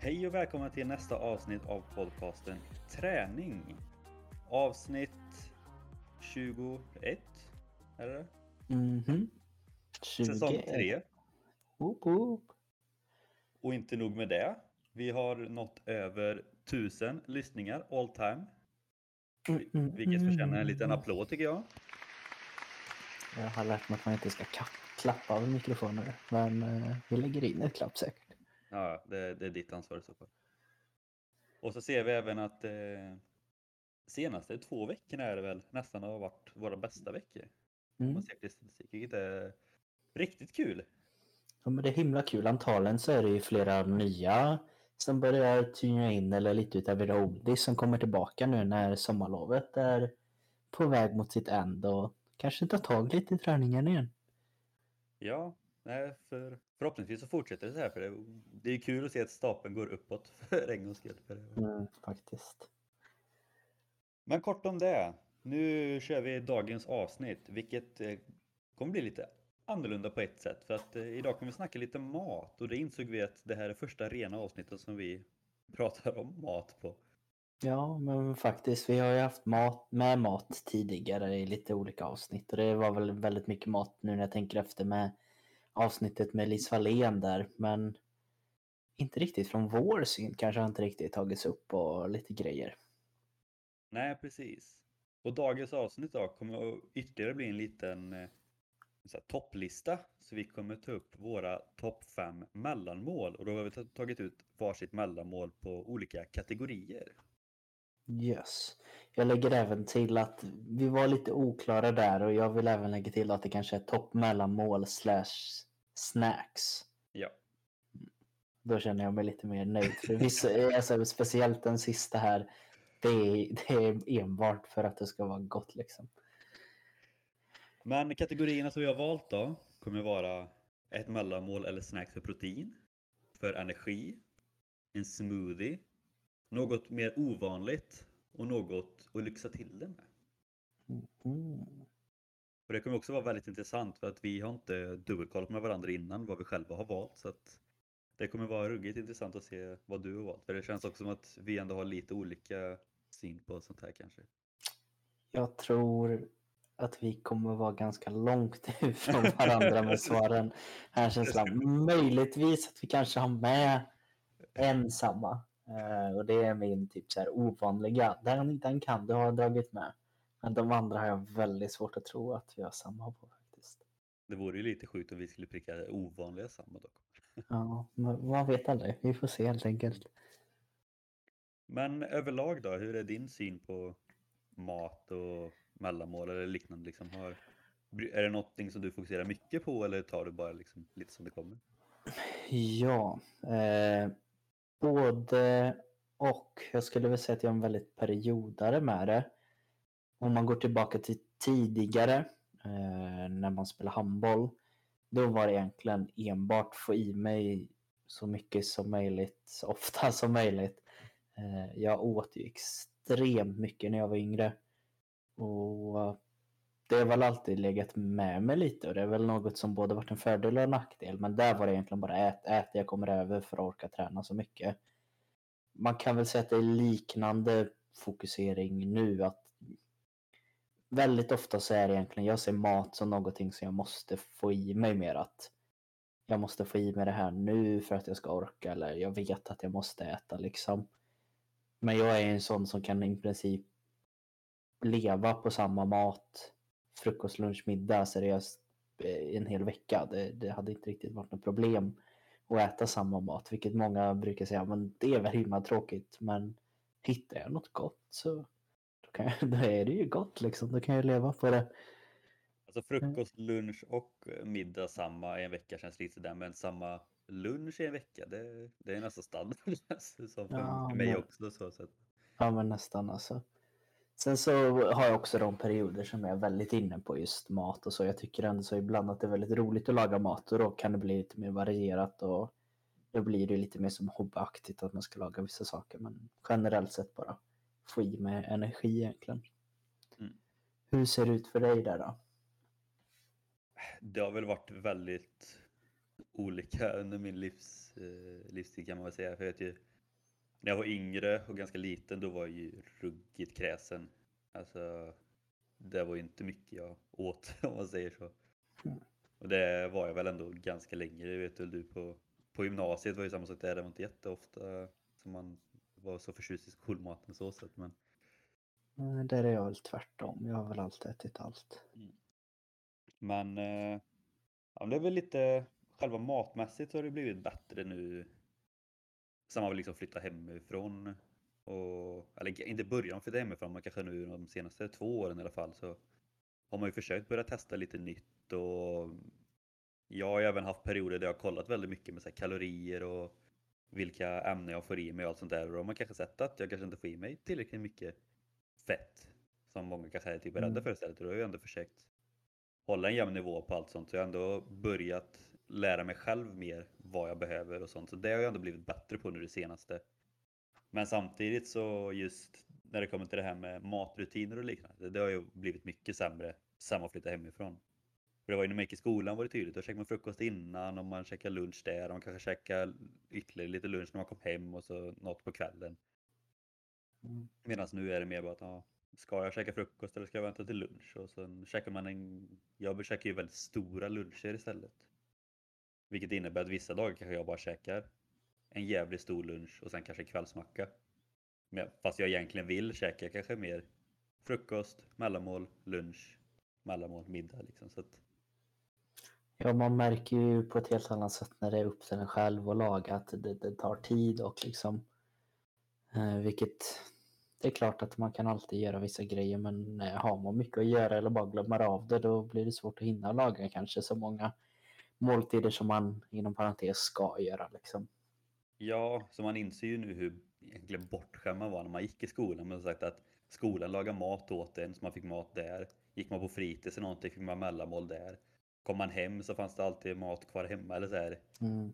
Hej och välkomna till nästa avsnitt av podcasten Träning. Avsnitt 21, är det Mhm. Säsong 20. 3. Woop woop. Och inte nog med det. Vi har nått över 1000 lyssningar all time. Vilket förtjänar en liten applåd tycker jag. Jag har lärt mig att man inte ska ka- klappa av mikrofoner. Men eh, vi lägger in ett klapp säkert. Ja, det, det är ditt ansvar i så fall. Och så ser vi även att eh, senaste två veckorna är det väl nästan har varit våra bästa veckor. Mm. man ser till statistik, vilket är riktigt kul. Ja, men det är himla kul. Antagligen så är det ju flera nya som börjar tyna in eller lite utav oldies som kommer tillbaka nu när sommarlovet är på väg mot sitt end och kanske tar tag lite i träningen igen. Ja, nej, för förhoppningsvis så fortsätter det så här för det, det är kul att se att stapeln går uppåt för en gångs skull. Mm, faktiskt. Men kort om det. Nu kör vi dagens avsnitt, vilket eh, kommer bli lite annorlunda på ett sätt. För att eh, idag kommer vi snacka lite mat och det insåg vi att det här är första rena avsnittet som vi pratar om mat på. Ja, men faktiskt. Vi har ju haft mat, med mat tidigare i lite olika avsnitt. Och det var väl väldigt mycket mat nu när jag tänker efter med avsnittet med Lis Wallén där. Men inte riktigt från vår syn kanske har inte riktigt tagits upp och lite grejer. Nej, precis. Och dagens avsnitt då kommer att ytterligare bli en liten eh, så här, topplista. Så vi kommer ta upp våra topp fem mellanmål och då har vi ta- tagit ut varsitt mellanmål på olika kategorier. Yes. Jag lägger även till att vi var lite oklara där och jag vill även lägga till att det kanske är topp mellanmål slash snacks. Ja, Då känner jag mig lite mer nöjd. För vissa, alltså, speciellt den sista här, det är, det är enbart för att det ska vara gott liksom. men kategorierna som vi har valt då kommer vara ett mellanmål eller snacks för protein, för energi, en smoothie, något mer ovanligt och något att lyxa till det med. Mm. Och det kommer också vara väldigt intressant för att vi har inte dubbelkollat med varandra innan vad vi själva har valt. Så att det kommer vara ruggigt intressant att se vad du har valt. För det känns också som att vi ändå har lite olika syn på sånt här kanske. Jag tror att vi kommer vara ganska långt ifrån varandra med svaren. Här känslan. Möjligtvis att vi kanske har med en samma. Eh, och det är min typ så här ovanliga. Den, den kan du ha dragit med. Men de andra har jag väldigt svårt att tro att vi har samma på faktiskt. Det vore ju lite sjukt om vi skulle pricka ovanliga samma dock. Ja, men man vet aldrig. Vi får se helt enkelt. Men överlag då, hur är din syn på mat och mellanmål eller liknande? Liksom? Har, är det någonting som du fokuserar mycket på eller tar du bara liksom lite som det kommer? Ja, eh, både och. Jag skulle väl säga att jag är en väldigt periodare med det. Om man går tillbaka till tidigare, eh, när man spelade handboll, då var det egentligen enbart få i mig så mycket som möjligt, så ofta som möjligt. Eh, jag åt ju extremt mycket när jag var yngre. Och det har väl alltid legat med mig lite och det är väl något som både varit en fördel och en nackdel. Men där var det egentligen bara ät, ät, jag kommer över för att orka träna så mycket. Man kan väl säga att det är liknande fokusering nu. att Väldigt ofta så är det egentligen, jag ser mat som någonting som jag måste få i mig mer att jag måste få i mig det här nu för att jag ska orka eller jag vet att jag måste äta liksom. Men jag är en sån som kan i princip leva på samma mat frukost, lunch, middag seriöst eh, en hel vecka. Det, det hade inte riktigt varit något problem att äta samma mat, vilket många brukar säga, men det är väl himla tråkigt. Men hittar jag något gott så kan då är det ju gott liksom. Då kan jag leva på det. Alltså frukost, lunch och middag samma i en vecka känns lite sådär, men samma lunch i en vecka, det, det är nästan standard som för, Ja, mig men- också. Så, så Ja, men nästan alltså. Sen så har jag också de perioder som jag är väldigt inne på just mat och så. Jag tycker ändå så ibland att det är väldigt roligt att laga mat och då kan det bli lite mer varierat och då blir det lite mer som hobbyaktigt att man ska laga vissa saker. Men generellt sett bara få i med energi egentligen. Mm. Hur ser det ut för dig där då? det har väl varit väldigt olika under min livs, eh, livstid kan man väl säga. För jag ju, när jag var yngre och ganska liten då var jag ju ruggigt kräsen. Alltså, det var ju inte mycket jag åt om man säger så. Mm. Och det var jag väl ändå ganska länge, det vet väl du på, på gymnasiet var ju samma sak där, det var inte jätteofta som man var så förtjust i skolmaten så sätt men Där är jag väl tvärtom. Jag har väl alltid ätit allt. Men eh, ja, det är väl lite själva matmässigt så har det blivit bättre nu. Sen man vill liksom flytta hemifrån. Och, eller inte början flytta hemifrån, men kanske nu de senaste två åren i alla fall så har man ju försökt börja testa lite nytt och jag har även haft perioder där jag har kollat väldigt mycket med så här kalorier och vilka ämnen jag får i mig och allt sånt där och då har man kanske sett att jag kanske inte får i mig tillräckligt mycket fett som många kanske är typ rädda Mm. för istället och då har jag ändå försökt hålla en jämn nivå på allt sånt. Så jag har ändå börjat lära mig själv mer vad jag behöver och sånt. Så det har jag ändå blivit bättre på nu det senaste. Men samtidigt så just när det kommer till det här med matrutiner och liknande. Det har ju blivit mycket sämre sen man flyttade hemifrån. För det var ju när man gick i skolan var det tydligt. Då käkade man frukost innan och man käkade lunch där. Och man kanske käkade ytterligare lite lunch när man kom hem och så något på kvällen. Mm. Medan nu är det mer bara att ja, ska jag käka frukost eller ska jag vänta till lunch? Och sen käkar man en, jag käkar ju väldigt stora luncher istället. Vilket innebär att vissa dagar kanske jag bara käkar en jävligt stor lunch och sen kanske kvällsmacka. Men, fast jag egentligen vill käka kanske mer frukost, mellanmål, lunch, mellanmål, middag liksom. Så att, Ja, man märker ju på ett helt annat sätt när det är upp till en själv att laga att det, det tar tid och liksom eh, vilket det är klart att man kan alltid göra vissa grejer men eh, har man mycket att göra eller bara glömmer av det då blir det svårt att hinna laga kanske så många måltider som man inom parentes ska göra liksom. ja, så man inser ju nu hur egentligen bortskämd man var när man gick i skolan. Men som sagt att skolan lagade mat åt en så man fick mat där. Gick man på fritids eller någonting fick man mellanmål där. Kom man hem så fanns det alltid mat kvar hemma eller så här. Mm.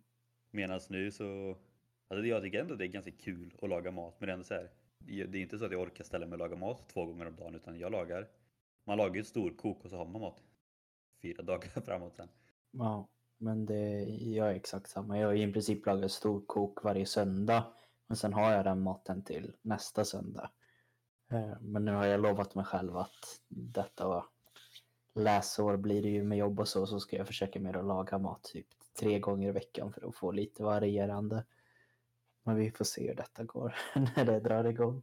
Medan nu så, alltså jag tycker ändå det är ganska kul att laga mat. Men det är ändå så här, det är inte så att jag orkar ställa mig och laga mat två gånger om dagen utan jag lagar. Man lagar ju ett storkok och så har man mat fyra dagar framåt sen. Ja, men det, jag är exakt samma. Jag har i princip lagat storkok varje söndag. Men sen har jag den maten till nästa söndag. Eh, Men nu har jag lovat mig själv att detta läsår blir det ju med jobb och så, så ska jag försöka mer att laga mat typ tre gånger i veckan för att få lite varierande. Men vi får se hur detta går när det drar igång.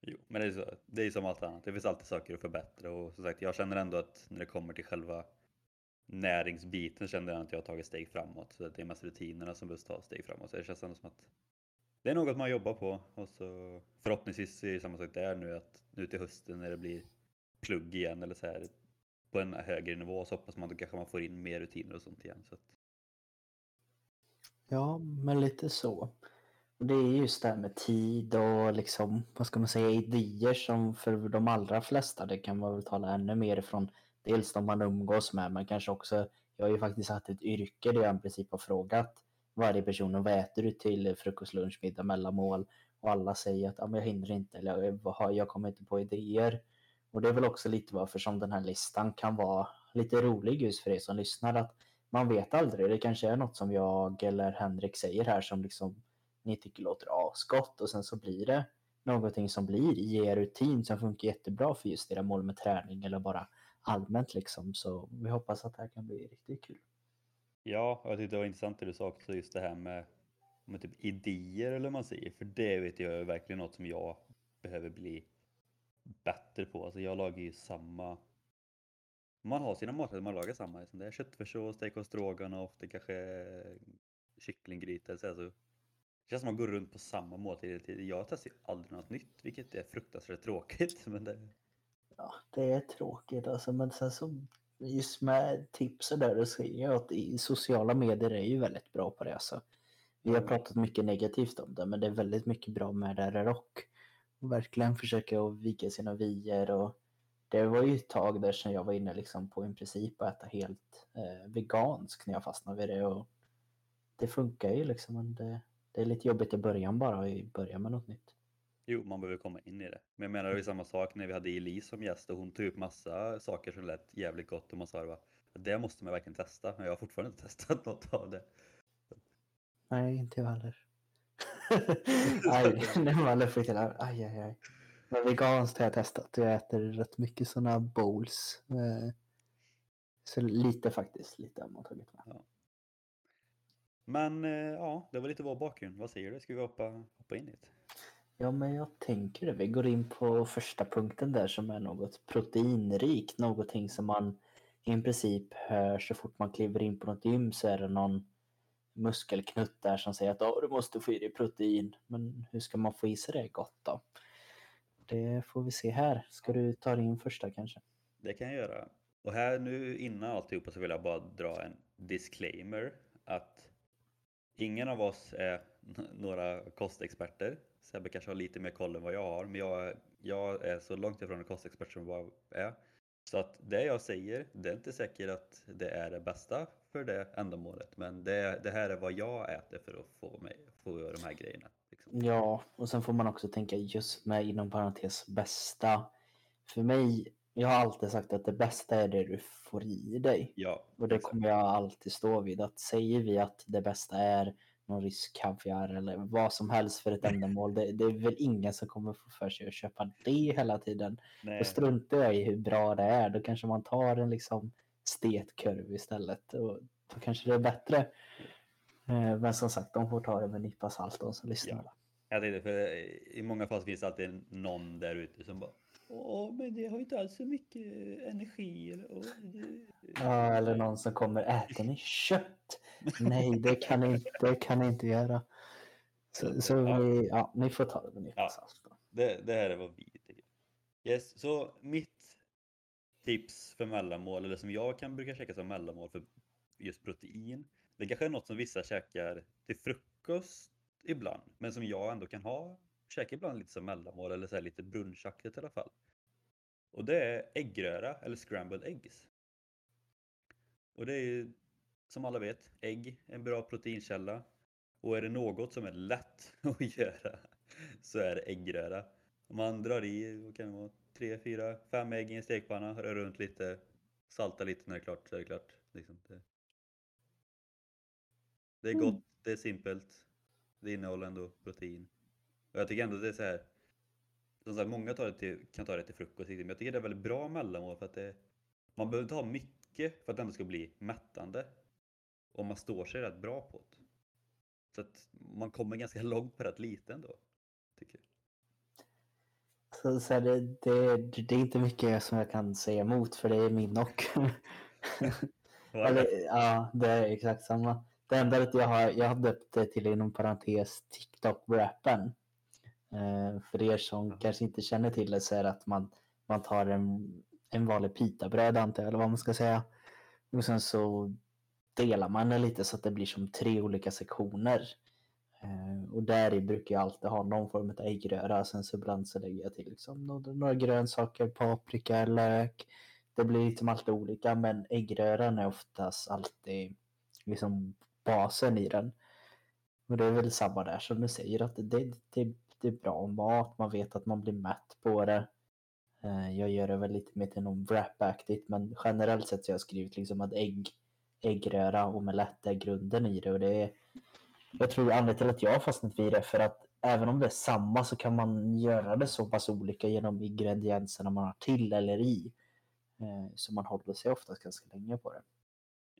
Jo, men det är, så, det är som allt annat. Det finns alltid saker att förbättra och som sagt, jag känner ändå att när det kommer till själva näringsbiten känner jag att jag har tagit steg framåt. Så att det är mest rutinerna som behöver ta steg framåt. Så det känns ändå som att det är något man jobbar på och så förhoppningsvis är det samma sak där nu att nu till hösten när det blir plugg igen eller så här på en högre nivå så hoppas man att kanske man får in mer rutiner och sånt igen. Så att, Ja, men lite så. Och det är just det här med tid och liksom, vad ska man säga, idéer som för de allra flesta, det kan man väl tala ännu mer ifrån dels de man umgås med, men kanske också, jag har ju faktiskt haft ett yrke där jag i princip har frågat varje person vad äter du till frukost, lunch, middag, mellanmål? Och alla säger att ah, men jag hinner inte eller jag, jag kommer inte på idéer. Och det är väl också lite varför som den här listan kan vara lite rolig just för er som lyssnar. att Man vet aldrig, det kanske är något som jag eller Henrik säger här som liksom ni tycker låter asgott och sen så blir det någonting som blir i er rutin som funkar jättebra för just era mål med träning eller bara allmänt liksom. Så vi hoppas att det här kan bli riktigt kul. Ja, jag tyckte det var intressant det du sa också, just det här med, med typ idéer eller vad man säger. För det vet jag är verkligen något som jag behöver bli bättre på. Alltså jag lagar ju samma... Man har sina maträtter, man lagar samma. Liksom det är köttfärssås, steak och stroganoff, det kanske är kycklinggryta. eller så här, så Det känns som man går runt på samma måltid hela tiden. Jag testar ju aldrig något nytt, vilket är fruktansvärt tråkigt. Men det, Ja, det är tråkigt alltså, men sen så just med tips och där så ser jag att i sociala medier är ju väldigt bra på det alltså. Vi har Mm. pratat mycket negativt om det, men det är väldigt mycket bra med det och och verkligen försöka att vika sina vyer och det var ju ett tag där som jag var inne liksom på i princip att äta helt eh, vegansk när jag fastnade vid det och det funkar ju liksom men det, det är lite jobbigt i början bara att börja med något nytt. Jo, man behöver komma in i det. Men jag menar, det är samma sak när vi hade Elise som gäst och hon tog upp massa saker som lät jävligt gott och man sa det måste man verkligen testa. Men jag har fortfarande inte testat något av det. Nej, inte jag heller. aj, man löper till aj, aj, aj. Men veganskt har jag testat. Jag äter rätt mycket sådana bowls. Eh, Så lite faktiskt, lite har man tagit med. Men eh, ja, det var lite vår bakgrund. Vad säger du? Ska vi hoppa, hoppa in i det? Ja, men jag tänker det. Vi går in på första punkten där som är något proteinrikt. Någonting som man i princip hör så fort man kliver in på något gym så är det någon muskelknuttar som säger att oh, du måste få i dig protein. Men hur ska man få i sig det gott då? Det får vi se här. Ska du ta din första kanske? Det kan jag göra. Och här nu innan alltihopa så vill jag bara dra en disclaimer att ingen av oss är några kostexperter. Sebbe kanske har lite mer koll än vad jag har, men jag, jag är så långt ifrån en kostexpert som jag är. Så att det jag säger, det är inte säkert att det är det bästa för det ändamålet, men det, det här är vad jag äter för att få, mig, få de här grejerna. Liksom. Ja, och sen får man också tänka just med inom parentes bästa. För mig, jag har alltid sagt att det bästa är det du får i dig. Ja, Och det exakt. kommer jag alltid stå vid. Att säger vi att det bästa är någon rysk kaviar eller vad som helst för ett ändamål. Det, det är väl ingen som kommer få för sig att köpa det hela tiden. Nej, Då struntar jag i hur bra det är. Då kanske man tar en liksom stetkurv istället. Och då kanske det är bättre. Eh, Men som sagt, de får ta det med en nypa salt de som lyssnar. Ja. jag tänkte, för i många fall finns det alltid någon där ute som bara Åh, men det har ju inte alls så mycket energi. Det... Ja, eller någon som kommer, äter ni kött? Nej, det kan ni inte, det kan ni inte göra. Så, så Ja. vi, ja, ni får ta det med nypa Ja. Det, det här är vad vi tycker. Yes, så mitt tips för mellanmål, eller som jag kan brukar käka som mellanmål för just protein. Det kanske är något som vissa käkar till frukost ibland, men som jag ändå kan ha, käka ibland lite som mellanmål eller så lite brunchaktigt i alla fall. Och det är äggröra eller scrambled eggs. Och det är ju som alla vet, ägg är en bra proteinkälla. Och är det något som är lätt att göra så är det äggröra. Man drar i, vad kan det vara, 3, 4, 5 ägg i en stekpanna, rör runt lite, salta lite när det är klart så är det klart. Liksom det. det är Mm. gott, det är simpelt, det innehåller ändå protein. Och jag tycker ändå det är så här, som sagt, många tar det till, kan ta det till frukost, men jag tycker det är väldigt bra mellanmål för att det, man behöver inte ha mycket för att det ändå ska bli mättande. Och man står sig rätt bra på det. Så att man kommer ganska långt på rätt lite ändå. Tycker jag. Så, så här, det, det, det är inte mycket som jag kan säga emot för det är min och. Eller, ja, det är exakt samma. Det enda är att jag har, jag har döpt det till inom parentes TikTok-rappen. Eh, för er som kanske inte känner till det så är det att man, man tar en, en vanlig pitabröd antar jag, eller vad man ska säga. Och sen så delar man det lite så att det blir som tre olika sektioner. Eh, och där i brukar jag alltid ha någon form av äggröra. Sen så ibland så lägger jag till liksom några, några grönsaker, paprika, lök. Det blir liksom alltid olika men äggröran är oftast alltid liksom basen i den. Och det är väl samma där som du säger att det, det, det är bra mat, man vet att man blir mätt på det. Eh, jag gör det väl lite mer till någon wrap-aktigt men generellt sett så har jag skrivit liksom att ägg, äggröra och omelett är grunden i det och det är jag tror anledningen till att jag har fastnat vid det för att även om det är samma så kan man göra det så pass olika genom ingredienserna man har till eller i. Eh, så man håller sig oftast ganska länge på det.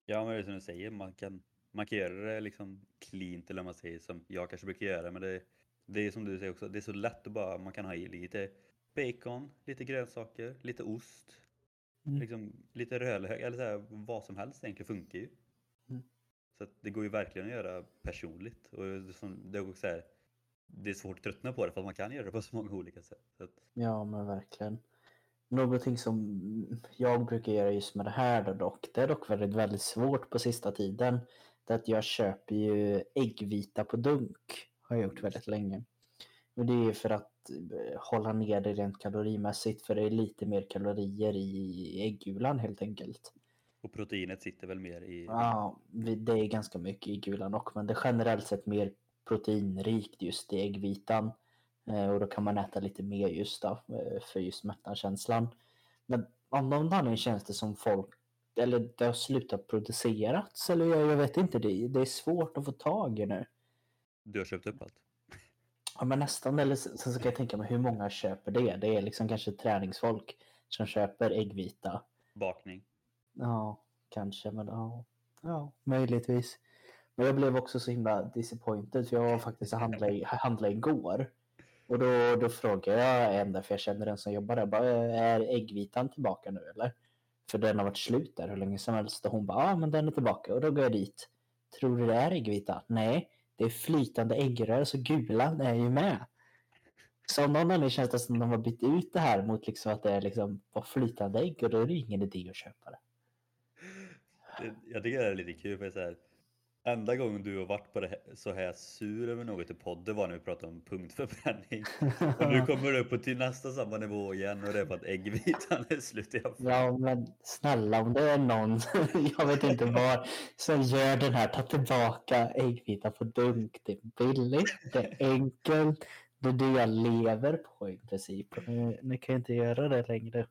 Ja, men det är som du säger, man kan, man kan göra det liksom cleant eller man säger som jag kanske brukar göra. Men det, det är som du säger också, det är så lätt att bara, man kan ha i lite bacon, lite grönsaker, lite ost, Mm. liksom lite rödlök eller så här, vad som helst egentligen funkar ju. Mm. Så det går ju verkligen att göra personligt. Och det är som- det är också så här, det är svårt att tröttna på det för att man kan göra det på så många olika sätt. Att, Ja men verkligen. Någonting som jag brukar göra just med det här då dock, det är dock väldigt, väldigt svårt på sista tiden. Det är att jag köper ju äggvita på dunk. Har jag gjort väldigt länge. Och det är för att eh, hålla ner det rent kalorimässigt för det är lite mer kalorier i äggulan helt enkelt. och proteinet sitter väl mer i... Ja, det är ganska mycket i gulan också, men det är generellt sett mer proteinrikt just i äggvitan. Eh, och då kan man äta lite mer just då, eh, för just mättnadskänslan. Men av någon anledning känns det som folk, eller det har slutat producerats, eller jag, jag vet inte, det, det är svårt att få tag i nu. Du har köpt upp allt? Ja, men nästan. Eller sen så kan jag tänka mig hur många köper det. Det är liksom kanske träningsfolk som köper äggvita. Bakning. Ja, kanske. Men ja, ja möjligtvis. Men jag blev också så himla disappointed för jag var faktiskt och handlade, handlade igår. Och då, då frågade jag en där, för jag känner den som jobbar där, bara, är äggvitan tillbaka nu eller? För den har varit slut där hur länge som helst. Och hon bara, ja men den är tillbaka. Och då går jag dit. Tror du det är äggvita? Nej, det är flytande äggrör, så gulan är ju med. Så av någon anledning känns det som att de har bytt ut det här mot liksom att det är liksom var flytande ägg och då är det ingen idé att köpa det. Det- Jag tycker det är lite kul för så här. Enda gången du har varit på det här, så här sur över något i podden var när vi pratade om punktförbränning. Och nu kommer du upp på till nästa samma nivå igen och det är på att äggvitan är slut i. Ja, men snälla om det är någon, jag vet inte var, som gör den här, ta tillbaka äggvita på dunk. Det är billigt, det är enkelt, det är det jag lever på i princip. Och Nu, nu kan jag inte göra det längre.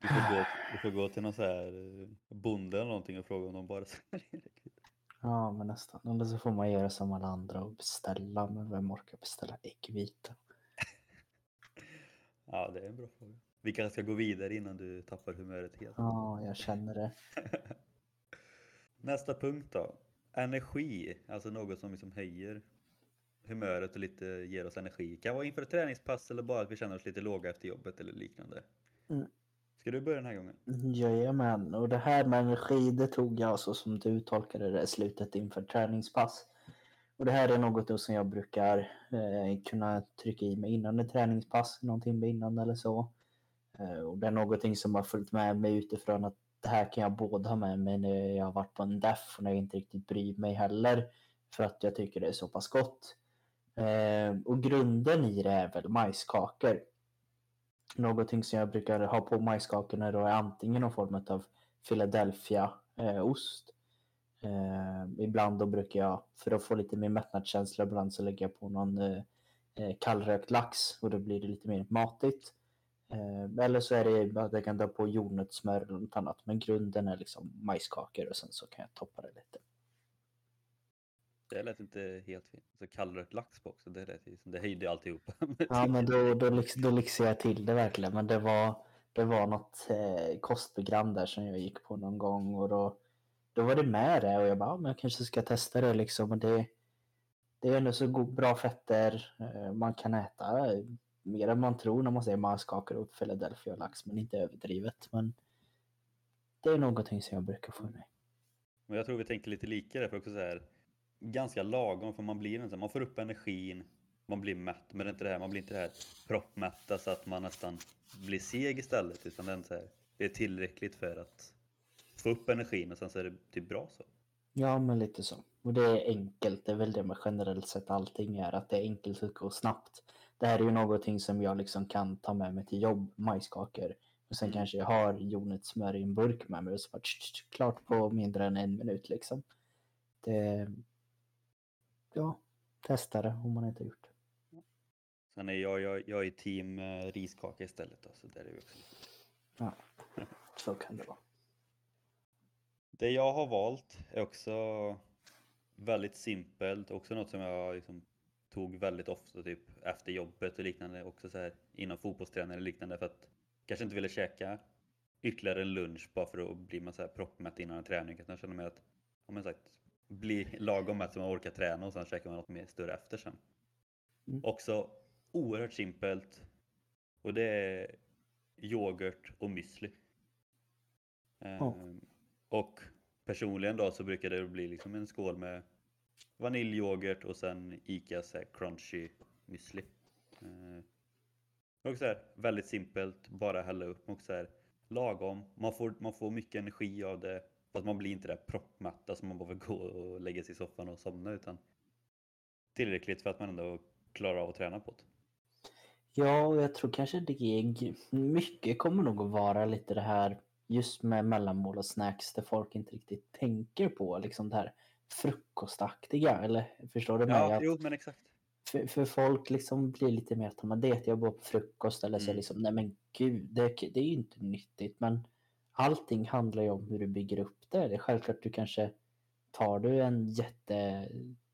Du får gå, du får gå till någon så här eh, bonde eller någonting och fråga om de bara säljer. Ja, men nästan. Eller så får man göra som alla andra och beställa, men vem orkar beställa äggvita? Ja, det är en bra fråga. Vi kanske ska gå vidare innan du tappar humöret helt. Ja, jag känner det. Nästa punkt då. Energi, alltså något som liksom höjer humöret och lite ger oss energi. Kan vara inför ett träningspass eller bara att vi känner oss lite låga efter jobbet eller liknande. Mm. Ska du börja den här gången? Jajamän, och det här med energi det tog jag så som du tolkade det slutet inför träningspass. Och det här är något då som jag brukar eh, kunna trycka i mig innan ett träningspass, någon timme innan eller så. Eh, och det är någonting som har följt med mig utifrån att det här kan jag både ha med mig när jag har varit på en deff och när jag inte riktigt bryr mig heller. För att jag tycker det är så pass gott. Eh, och grunden i det är väl majskakor. Någonting som jag brukar ha på majskakorna då är antingen någon form av Philadelphia-ost. Eh, eh, ibland då brukar jag, för att få lite mer mättnadskänsla, ibland så lägger jag på någon eh, eh, kallrökt lax och då blir det lite mer matigt. Eh, eller så är det att jag kan dra på jordnötssmör eller något annat. Men grunden är liksom majskakor och sen så kan jag toppa det lite. Det lät inte helt fint. Så kallrökt lax på också. Det, lät, ju som- det höjde alltihop. Ja, men då, då, lyx, då lyxade jag till det verkligen. Men det var, det var något eh, kostprogram där som jag gick på någon gång och då, då var det med det och jag bara, ja, men jag kanske ska testa det liksom. Och det, det är ändå så god, bra fetter. Eh, man kan äta eh, mer än man tror när man säger majskakor och Philadelphia och lax, men inte överdrivet. Men det är någonting som jag brukar få i mig. Men jag tror vi tänker lite lika där, för också så här, ganska lagom, för man blir man får upp energin, man blir mätt, men det är inte det här, man blir inte det här proppmätta så att man nästan blir seg istället, utan det är, så här, det är tillräckligt för att få upp energin och sen så är det typ bra så. Ja, men lite så. Och det är enkelt. Det är väl det med generellt sett allting är. Att det är enkelt att gå snabbt. Det här är ju någonting som jag liksom kan ta med mig till jobb. Majskakor. Och sen Mm. kanske jag har jordnötssmör i en burk med mig. Och så bara klart på mindre än en minut liksom. Det... Ja, testa det om man inte gjort det. Sen är jag, jag, jag är team eh, riskaka istället då, så där är vi också. Ja, så kan det vara. Det jag har valt är också väldigt simpelt, också något som jag liksom tog väldigt ofta typ efter jobbet och liknande, också så här inom fotbollsträning eller liknande för att kanske inte ville käka ytterligare en lunch bara för att bli man så här proppmätt innan en träning. Utan jag känner mig att, om man sagt, bli lagom så man orkar träna och sen käkar man något mer större efter sen. Mm. Också oerhört simpelt och det är yoghurt och müsli. Ehm, Och personligen då så brukar det bli liksom en skål med vaniljyoghurt och sen Ica så här crunchy müsli. Ehm, Och så här, väldigt simpelt, bara hälla upp och så här, lagom. Man får, man får mycket energi av det. Fast man blir inte där proppmätta som man bara vill gå och lägga sig i soffan och somna utan tillräckligt för att man ändå klarar av att träna på det. Ja, och jag tror kanske det är, mycket kommer nog att vara lite det här just med mellanmål och snacks där folk inte riktigt tänker på liksom det här frukostaktiga. Eller förstår du mig? Ja, Att jo men exakt. för, för folk liksom blir lite mer att man det äter jag bara på frukost eller så Mm. liksom nej men gud det, det är ju inte nyttigt men allting handlar ju om hur du bygger upp det. Det är självklart du kanske tar du en jätte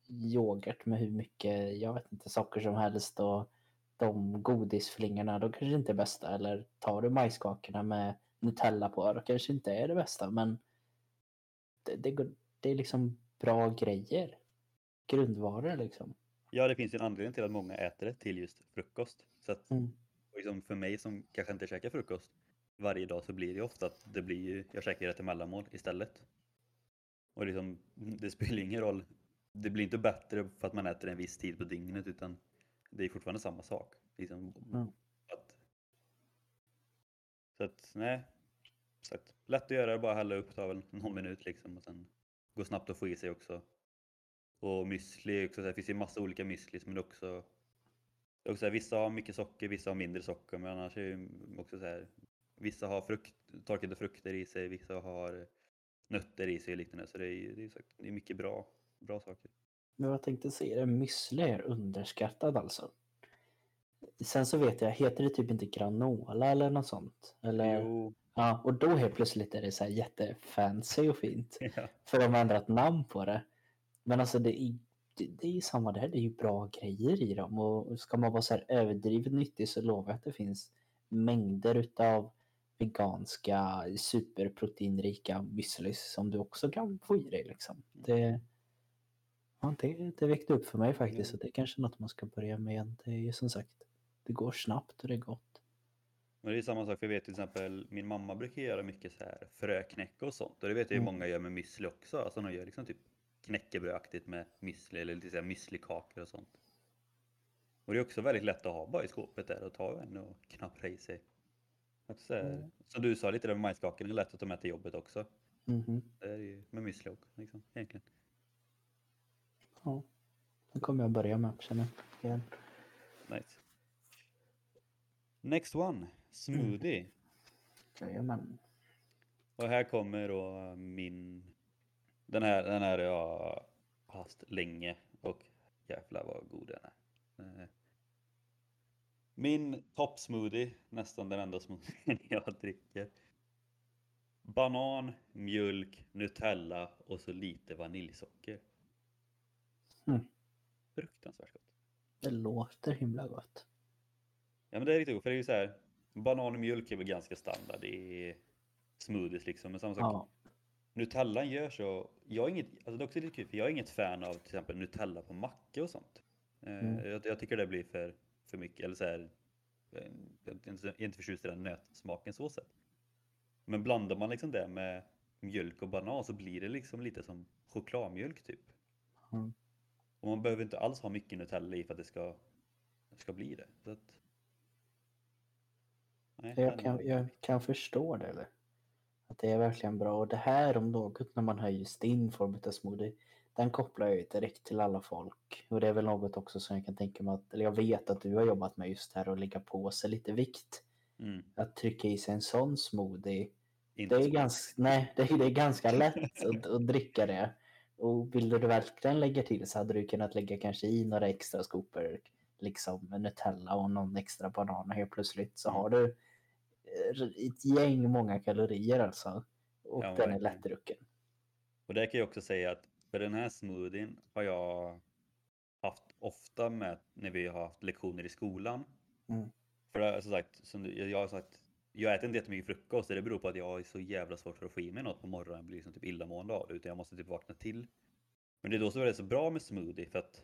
yoghurt med hur mycket, jag vet inte, socker som helst och de godisflingorna, de kanske inte är bästa. Eller tar du majskakorna med Nutella på, då kanske inte är det bästa. Men det, det, det är liksom bra grejer. Grundvaror liksom. Ja, det finns ju en anledning till att många äter det till just frukost. Så att Mm. liksom för mig som kanske inte käkar frukost varje dag så blir det ofta att det blir jag käkar till mellanmål istället. Och liksom, det spelar ingen roll. Det blir inte bättre för att man äter en viss tid på dygnet utan det är fortfarande samma sak. Liksom, Mm. att, så att, nej. Så att, lätt att göra, bara hälla upp, tar väl någon minut liksom och sen går snabbt att få i sig också. Och müsli också, så här, det finns ju massa olika müslis men också också så här, vissa har mycket socker, vissa har mindre socker men annars är det också så här Vissa har frukt, torkade frukter i sig, vissa har nötter i sig och liknande så det är, det är, det är mycket bra, bra saker. Men jag tänkte säga det, müsli är underskattad alltså. Sen så vet jag, heter det typ inte granola eller något sånt? Eller, Jo, ja, och då helt plötsligt är det så här jättefancy och fint. ja. För de har ändrat namn på det. Men alltså det är, det, det är ju samma där, det är ju bra grejer i dem. Och ska man vara så här överdrivet nyttig så lovar jag att det finns mängder utav veganska superproteinrika müslis som du också kan få i dig. Liksom. Det, ja, det, det väckte upp för mig faktiskt. Mm. Och det är kanske något man ska börja med. Det är ju som sagt, det går snabbt och det är gott. Men det är samma sak, för jag vet till exempel min mamma brukar göra mycket så här fröknäcke och sånt och det vet jag ju Mm. många gör med müsli också. Alltså de gör liksom typ knäckebrödaktigt med müsli eller lite müslikakor och sånt. Och det är också väldigt lätt att ha bara i skåpet där och ta en och knappra i sig. Att så här, Mm. Som du sa lite där med majskakorna, är lätt att ta med till jobbet också. Mhm. Det är ju med müsli också liksom, egentligen. Ja, det kommer jag börja med känner jag. Nice. Next one, smoothie. Jajamän. Och här kommer då min... Den här, den här har jag haft länge och jävlar vad god den är. Min toppsmoothie, nästan den enda smoothien jag dricker. Banan, mjölk, Nutella och så lite vaniljsocker. Mm. Fruktansvärt gott. Det låter himla gott. Ja men det är riktigt gott för det är ju så här. Banan och mjölk är väl ganska standard. Är smoothies liksom. Men samma sak. Ja. Nutellan gör så. Jag är inget, alltså det är också lite kul för jag är inget fan av till exempel Nutella på macka och sånt. Eh, Mm. Jag, jag tycker det blir för, för mycket. Eller så här, eh, jag är inte- förtjust i den nötsmaken så sett. Men blandar man liksom det med mjölk och banan så blir det liksom lite som chokladmjölk typ. Mm. Och man behöver inte alls ha mycket Nutella i för att det ska, ska bli det. Så att, nej, Jag kan, jag kan förstå det. Eller? Att det är verkligen bra. Och det här om något när man har just din form av smoothie. Den kopplar jag ju direkt till alla folk. Och det är väl något också som jag kan tänka mig att, eller jag vet att du har jobbat med just här och lägga på sig lite vikt. Mm, Att trycka i sig en sån smoothie. inte Det är ganska, nej, det är, det är ganska lätt att, att dricka det. Och vill du verkligen lägga till så hade du kunnat lägga kanske i några extra skopor liksom Nutella och någon extra banan och helt plötsligt så Mm. har du eh, ett gäng många kalorier alltså. Och Ja, den är lättdrucken. Och där kan jag också säga att för den här smoothien har jag haft ofta med när vi har haft lektioner i skolan. Mm. För är som sagt, som jag har sagt, jag äter inte jättemycket frukost och det beror på att jag har så jävla svårt för att få i mig något på morgonen. Jag blir liksom typ illamående av det utan jag måste typ vakna till. Men det är då är det så bra med smoothie för att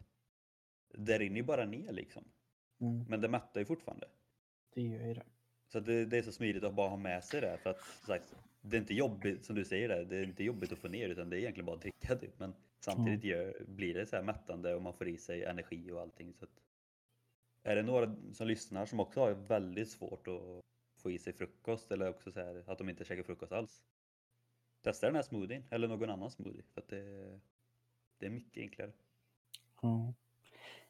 det rinner ju bara ner liksom. Mm, Men det mättar ju fortfarande. det gör ju det. Så det, det är så smidigt att bara ha med sig det för att sagt, det är inte jobbigt som du säger där, det är inte jobbigt att få ner utan det är egentligen bara att dricka typ. Men samtidigt gör, blir det så här mättande och man får i sig energi och allting. Så att, är det några som lyssnar som också har väldigt svårt att få i sig frukost eller också så här, att de inte käkar frukost alls. Testa den här smoothien eller någon annan smoothie för att det, det är mycket enklare. Ja.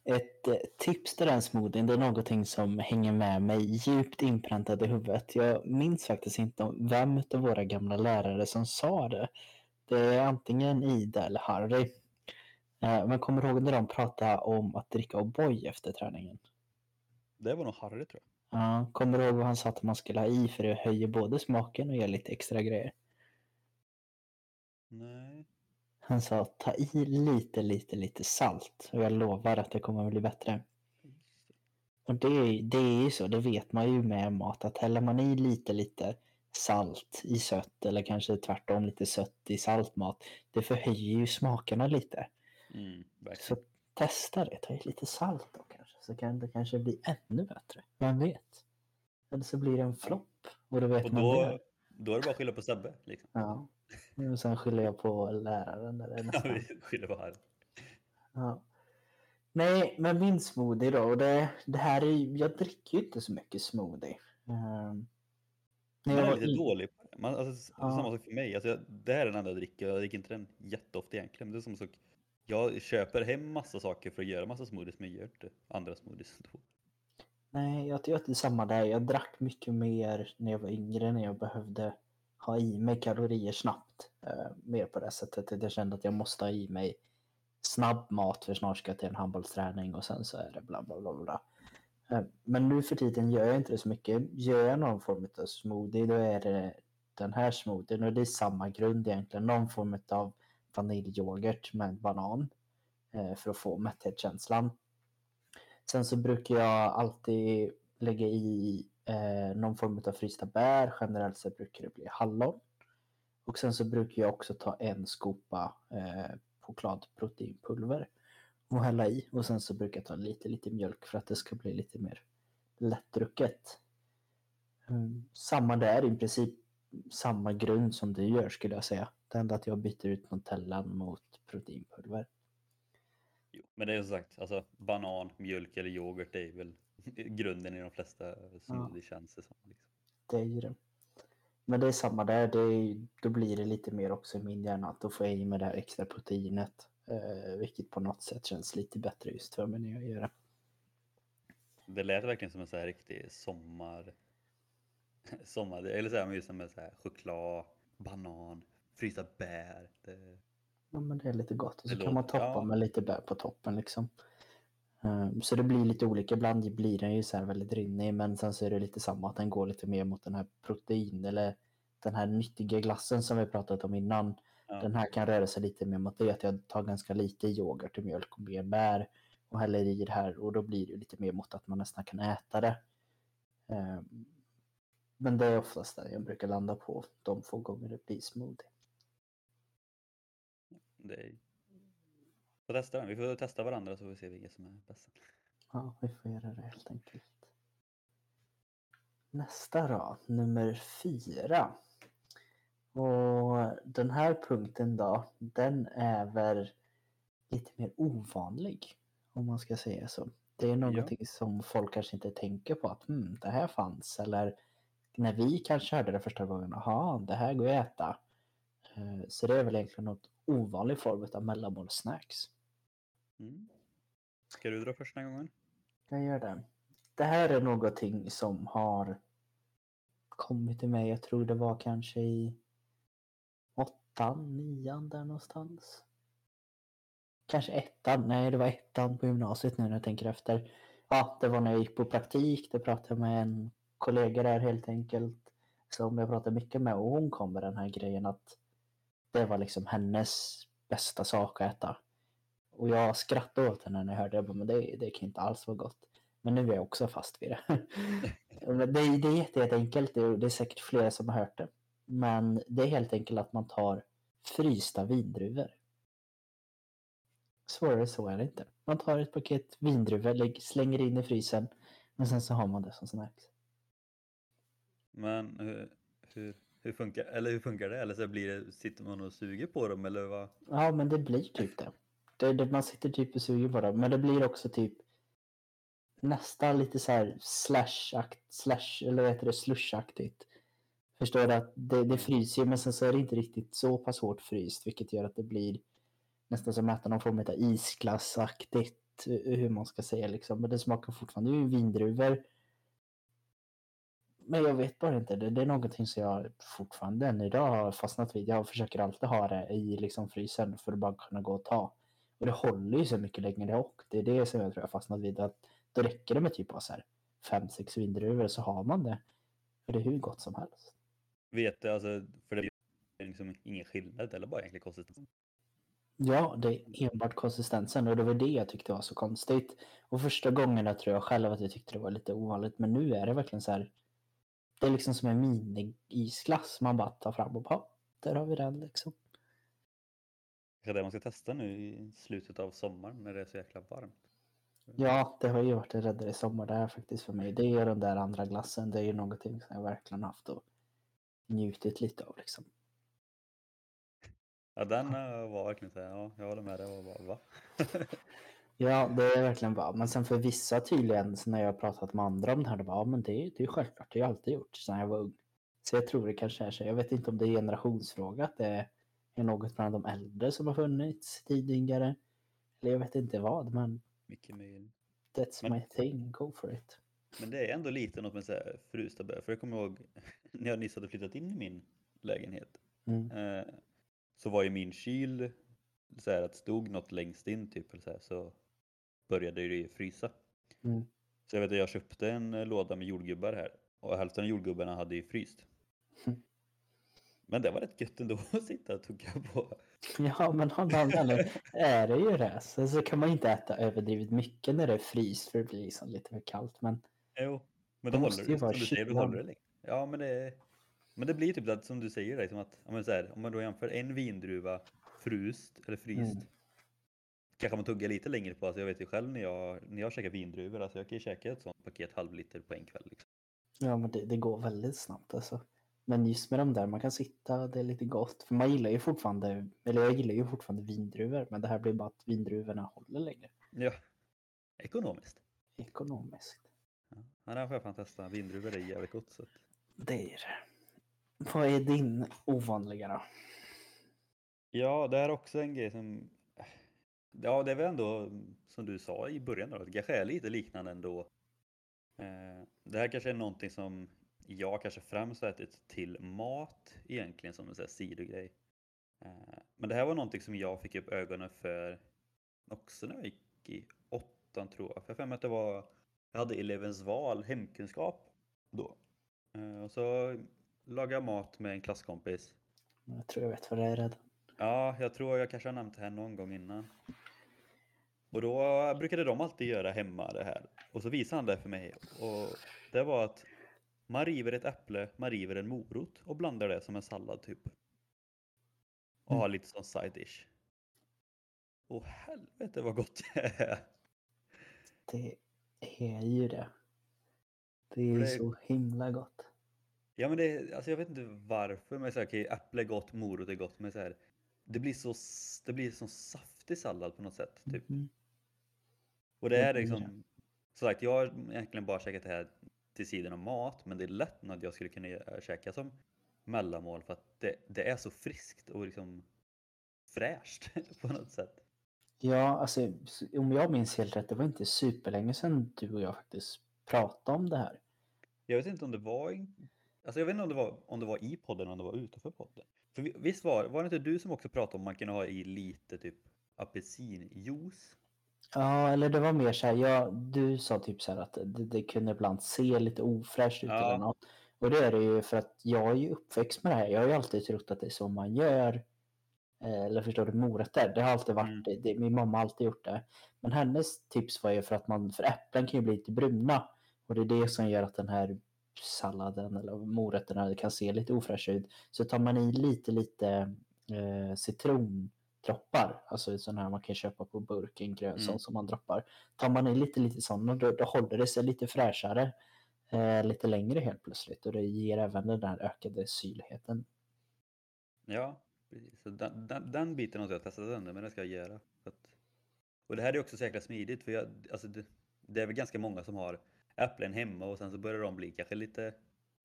Ett eh, tips till den smoothien, det är någonting som hänger med mig djupt inpräntat i huvudet. Jag minns faktiskt inte om vem av våra gamla lärare som sa det. Det är antingen Ida eller Harry. Eh, Men kommer du ihåg när de pratade om att dricka O'boy efter träningen? Det var nog Harry tror jag. Ja, kommer du ihåg vad han sa att man skulle ha i för det höjer både smaken och ger lite extra grejer? Nej. Han sa ta i lite, lite, lite salt och jag lovar att det kommer att bli bättre. Och det, är- det är ju så, det vet man ju med mat att häller man i lite, lite salt i sött eller kanske tvärtom lite sött i salt mat, det förhöjer ju smakerna lite. Mm. Så testa det, ta i lite salt då kanske, så kan det kanske bli ännu bättre. Vem vet? Eller så blir det en flopp och då vet Och man då, det. Då är det bara att skylla på Sebbe. Liksom. Ja. Och sen skyller jag på läraren. Eller Ja, vi skyller på här. Ja. Nej, men min smoothie då. och Det, det här är, jag dricker ju inte så mycket smoothie. Um, Man är lite dålig på det. Man, alltså, Ja. Samma sak för mig. Alltså, jag, det här är den enda jag dricker. Jag dricker inte den jätteofta egentligen. men Det är som sak. Jag köper hem massa saker för att göra massa smoothies men jag gör inte andra smoothies. Då. Nej, jag gör inte samma där. Jag drack mycket mer när jag var yngre när jag behövde ha i mig kalorier snabbt. Eh, mer på det sättet att jag kände att jag måste ha i mig snabb mat för snart ska jag till en handbollsträning och sen så är det bla bla bla bla. Eh, Men nu för tiden gör jag inte det så mycket. Gör jag någon form av smoothie då är det den här smoothien och det är samma grund egentligen. Någon form av vaniljyoghurt med banan eh, för att få mätthetskänslan. Sen så brukar jag alltid lägga i eh, någon form av frysta bär. Generellt sett brukar det bli hallon. Och sen så brukar jag också ta en skopa eh, chokladproteinpulver och hälla i. Och sen så brukar jag ta lite, lite mjölk för att det ska bli lite mer lättdrucket. Mm, samma där, i princip samma grund som du gör skulle jag säga. Det enda att jag byter ut Nutellan mot proteinpulver. Men det är som sagt, alltså, banan, mjölk eller yoghurt är väl grunden i de flesta smoothie känns det som. Liksom. Det är ju det. Men det är samma där, det är, då blir det lite mer också i min hjärna att då får jag i mig det här extra proteinet. Eh, vilket på något sätt känns lite bättre just för mig när jag gör det. Det lät verkligen som en så här riktig sommar... sommar eller så här, just med så här choklad, banan, frysta bär. Det... Ja men det är lite gott och så Det kan man toppa ja. med lite bär på toppen liksom. Eh, Så det blir lite olika, ibland blir den ju så här väldigt rinnig men sen så är det lite samma att den går lite mer mot den här protein eller den här nyttiga glassen som vi pratat om innan. Ja. Den här kan röra sig lite mer mot det att jag tar ganska lite yoghurt och mjölk och mer bär och häller i det här och då blir det lite mer mot att man nästan kan äta det. Eh, Men det är oftast det jag brukar landa på de få gånger det blir smoothie. Det är... Får testa den. Vi får testa varandra så får vi se vilka som är bäst. Ja, vi får göra det helt enkelt. Nästa då, nummer fyra. Och den här punkten då, den är väl lite mer ovanlig. Om man ska säga så. Det är någonting som folk kanske inte tänker på att hmm, det här fanns. Eller när vi kanske hörde det första gången, jaha, det här går att äta. Eh, Så det är väl egentligen något ovanlig form av mellanmålssnacks. Mm. Ska du dra första gången? Jag gör det. Det här är någonting som har kommit till mig. Jag tror det var kanske i åttan, nian där någonstans. Kanske ettan. Nej, det var ettan på gymnasiet nu när jag tänker efter. Ja, det var när jag gick på praktik. Det pratade jag med en kollega där helt enkelt. Som jag pratade mycket med och hon kom med den här grejen att det var liksom hennes bästa sak att äta. Och jag skrattade åt henne när jag hörde det. Jag bara, Men det, det kan inte alls vara gott. Men nu är jag också fast vid det. Men det, det är jätte- jätteenkelt. Det det är säkert flera som har hört det. Men det är helt enkelt att man tar frysta vindruvor. Svårare så är det inte. Man tar ett paket vindruvor, slänger in i frysen och sen så har man det som snacks. Men hur, hur, hur, funkar, eller hur funkar det? Eller så blir det, sitter man och suger på dem eller vad? Ja, men det blir typ det. det, det man sitter typ och suger på det. Men det blir också typ nästan lite så här slash-akt, slash, eller vad heter det, slushaktigt. Förstår du att det, det fryser ju men sen så är det inte riktigt så pass hårt fryst vilket gör att det blir nästan som att äta någon form av isglassaktigt hur man ska säga liksom. Men det smakar fortfarande ju vindruvor. Men jag vet bara inte, det, det är någonting som jag fortfarande än idag har fastnat vid. Jag försöker alltid ha det i liksom frysen för att bara kunna gå och ta. Och det håller ju så mycket längre och det är det som jag tror jag har fastnat vid. Att då räcker det med typ av så här fem, sex vindruvor så har man det. För det är hur gott som helst. Vet du, alltså, för det är liksom ingen skillnad eller bara egentligen konsistens. Ja, det är enbart konsistensen och det var det jag tyckte var så konstigt. Och första gångerna tror jag själv att jag tyckte det var lite ovanligt, men nu är det verkligen så här. Det är liksom som en mini-isglass man bara tar fram och bara, där har vi den liksom. Det är det man ska testa nu i slutet av sommaren när det är så jäkla varmt. Ja, det har ju varit en räddare sommar det här faktiskt för mig. Det är den där andra glassen. Det är ju någonting som jag verkligen haft och njutit lite av liksom. Ja, den eh, var verkligen så här, ja, jag håller med dig. Och bara, va? Ja, det är verkligen bra. Men sen för vissa tydligen, så när jag har pratat med andra om det här, det bara, ja men det, det är självklart, det har jag alltid gjort sedan jag var ung. Så jag tror det kanske är så. Jag vet inte om det är generationsfråga, att det är något bland de äldre som har funnits tidigare. Eller jag vet inte vad, men Mycket möjligt. that's Men- my thing, go for it. Men det är ändå lite något med så här frusta bögar. För jag kommer ihåg när jag nyss hade flyttat in i min lägenhet. Mm. Eh, så var ju min kyl så här att stod något längst in typ eller så, här, så började det frysa. Mm. Så jag vet att jag köpte en eh, låda med jordgubbar här och hälften av jordgubbarna hade ju fryst. Mm. Men det var rätt gött ändå att sitta och tugga på. Ja, men av någon är det ju det. Sen så kan man inte äta överdrivet mycket när det är fryst för det blir liksom lite för kallt. Men Jo, men Det då måste håller det, som vara du säger, då kylan. håller det länge. Ja, men det, men det blir typ det som du säger, liksom att ja, men så här, om man då jämför en vindruva frust eller fryst. Mm. Kanske man tuggar lite längre på, alltså jag vet ju själv när jag, när jag käkar vindruvor, alltså jag kan ju käka ett sånt paket halvliter på en kväll. Liksom. Ja, men det, det går väldigt snabbt alltså. Men just med de där, man kan sitta, det är lite gott. För man gillar ju fortfarande, eller jag gillar ju fortfarande vindruvor, men det här blir bara att vindruvorna håller längre. Ja, ekonomiskt. Ekonomiskt. Ja, Ja, den får jag fan testa. Vindruvor är jävligt gott. Så. Det är det. Vad är din ovanliga då? Ja, det här är också en grej som... Ja, det är väl ändå som du sa i början, då, att det kanske är lite liknande ändå. Eh, Det här kanske är någonting som jag kanske främst har ätit till mat egentligen som en sån här sidogrej. Eh, Men det här var någonting som jag fick upp ögonen för också när jag gick i åttan tror jag. För jag att det var, jag hade elevens val hemkunskap då. Eh, Och så lagade jag mat med en klasskompis. Jag tror jag vet vad det är redan. Ja, jag tror jag kanske har nämnt det här någon gång innan. Och då brukade de alltid göra hemma det här. Och så visade han det för mig. Och det var att man river ett äpple, man river en morot och blandar det som en sallad typ. Och Mm. har lite som side dish. Och helvete vad gott det är. Det är ju det. Det är det är- så himla gott. Ja men det, är- alltså jag vet inte varför men så här, okej, äpple är gott, morot är gott men så här, det blir så, det blir som saftig sallad på något sätt. Typ. Mhm. Och det är liksom, som sagt, jag har egentligen bara käkat det här till sidan av mat, men det är lätt något jag skulle kunna käka som mellanmål för att det, det är så friskt och liksom fräscht på något sätt. Ja, alltså om jag minns helt rätt, det var inte superlänge sedan du och jag faktiskt pratade om det här. Jag vet inte om det var, alltså jag vet inte om det var, om det var i podden eller om det var utanför podden. Vi- visst var, var det inte du som också pratade om man kunde ha i lite typ apelsinjuice? Ja, eller det var mer så här, ja, du sa typ så här att det, det kunde ibland se lite ofräscht ut Ja. eller något. Och det är det ju för att jag är ju uppväxt med det här. Jag har ju alltid trott att det är så man gör. Eh, Eller förstår du, morötter. Det har alltid varit Mm. det. Min mamma har alltid gjort det. Men hennes tips var ju för att man, för äpplen kan ju bli lite bruna. Och det är det som gör att den här salladen eller morötterna kan se lite ofräscha ut. Så tar man i lite, lite eh, citrondroppar, alltså sådana här man kan köpa på burken, grön Mm. som man droppar. Tar man i lite, lite sådana då, då håller det sig lite fräschare eh, lite längre helt plötsligt och det ger även den där ökade syrligheten. Ja, precis. Så den, den, den biten har inte jag testat ännu, men det ska jag göra. Att, och det här är också så jäkla smidigt, för jag, alltså det, det är väl ganska många som har äpplen hemma och sen så börjar de bli kanske lite,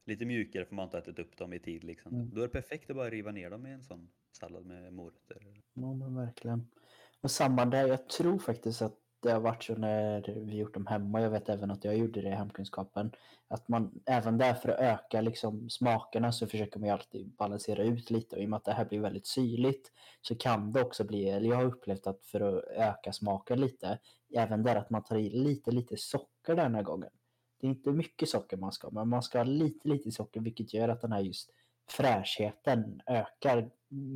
lite mjukare för man inte har ätit upp dem i tid. Liksom. Mm. Då är det perfekt att bara riva ner dem i en sån sallad med morötter. Ja, men verkligen. Och samma där, jag tror faktiskt att det har varit så när vi gjort dem hemma. Jag vet även att jag gjorde det i hemkunskapen. Att man även där för att öka liksom smakerna så försöker man ju alltid balansera ut lite. Och i och med att det här blir väldigt syrligt så kan det också bli, eller jag har upplevt att för att öka smaken lite, även där att man tar i lite, lite socker den här gången. Det är inte mycket socker man ska ha, men man ska ha lite, lite socker vilket gör att den här just fräschheten ökar